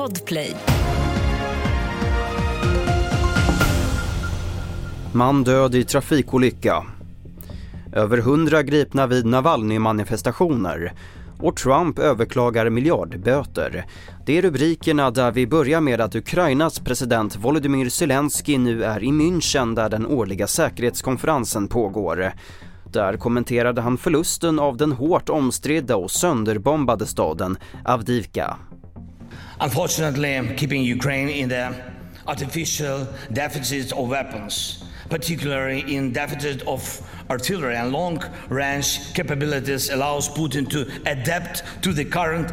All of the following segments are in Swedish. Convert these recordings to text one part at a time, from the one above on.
Podplay. Man död i trafikolycka. Över hundra gripna vid Navalny-manifestationer. Och Trump överklagar miljardböter. Det är rubrikerna där vi börjar med att Ukrainas president Volodymyr Zelensky nu är i München där den årliga säkerhetskonferensen pågår. Där kommenterade han förlusten av den hårt omstridda och sönderbombade staden Avdivka. Unfortunately, keeping Ukraine in the artificial deficit of weapons, particularly in deficit of artillery and long range capabilities, allows Putin to adapt to the current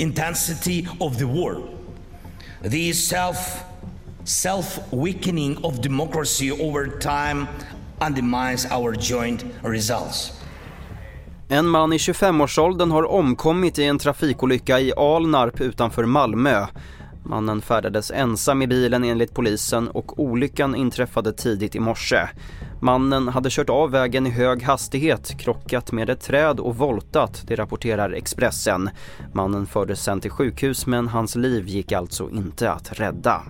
intensity of the war. The self self weakening of democracy over time undermines our joint results. En man i 25-årsåldern har omkommit i en trafikolycka i Alnarp utanför Malmö. Mannen färdades ensam i bilen enligt polisen och olyckan inträffade tidigt i morse. Mannen hade kört av vägen i hög hastighet, krockat med ett träd och voltat, det rapporterar Expressen. Mannen fördes sen till sjukhus men hans liv gick alltså inte att rädda.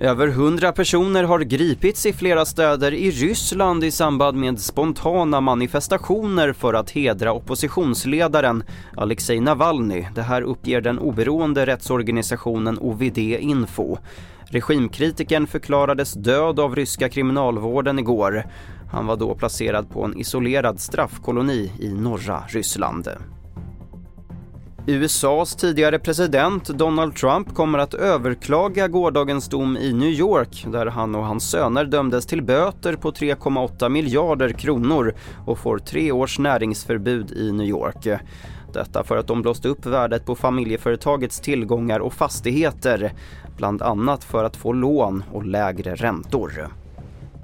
Över hundra personer har gripits i flera städer i Ryssland i samband med spontana manifestationer för att hedra oppositionsledaren Alexej Navalny. Det här uppger den oberoende rättsorganisationen OVD Info. Regimkritikern förklarades död av ryska kriminalvården igår. Han var då placerad på en isolerad straffkoloni i norra Ryssland. USAs tidigare president Donald Trump kommer att överklaga gårdagens dom i New York där han och hans söner dömdes till böter på 3,8 miljarder kronor och får tre års näringsförbud i New York. Detta för att de blåste upp värdet på familjeföretagets tillgångar och fastigheter, bland annat för att få lån och lägre räntor.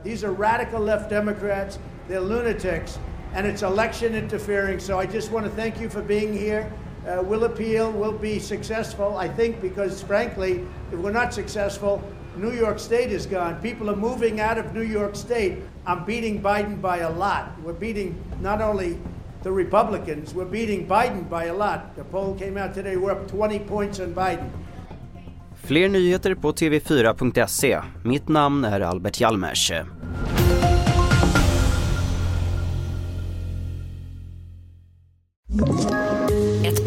These are radical left Democrats, they're lunatics, and it's election interfering. So I just want to thank you for being here. Uh, we'll appeal, we'll be successful, I think, because frankly, if we're not successful, New York State is gone. People are moving out of New York State. I'm beating Biden by a lot. We're beating not only the Republicans, we're beating Biden by a lot. The poll came out today, we're up 20 points on Biden. Fler nyheter på tv4.se. Mitt namn är Albert Hjalmers.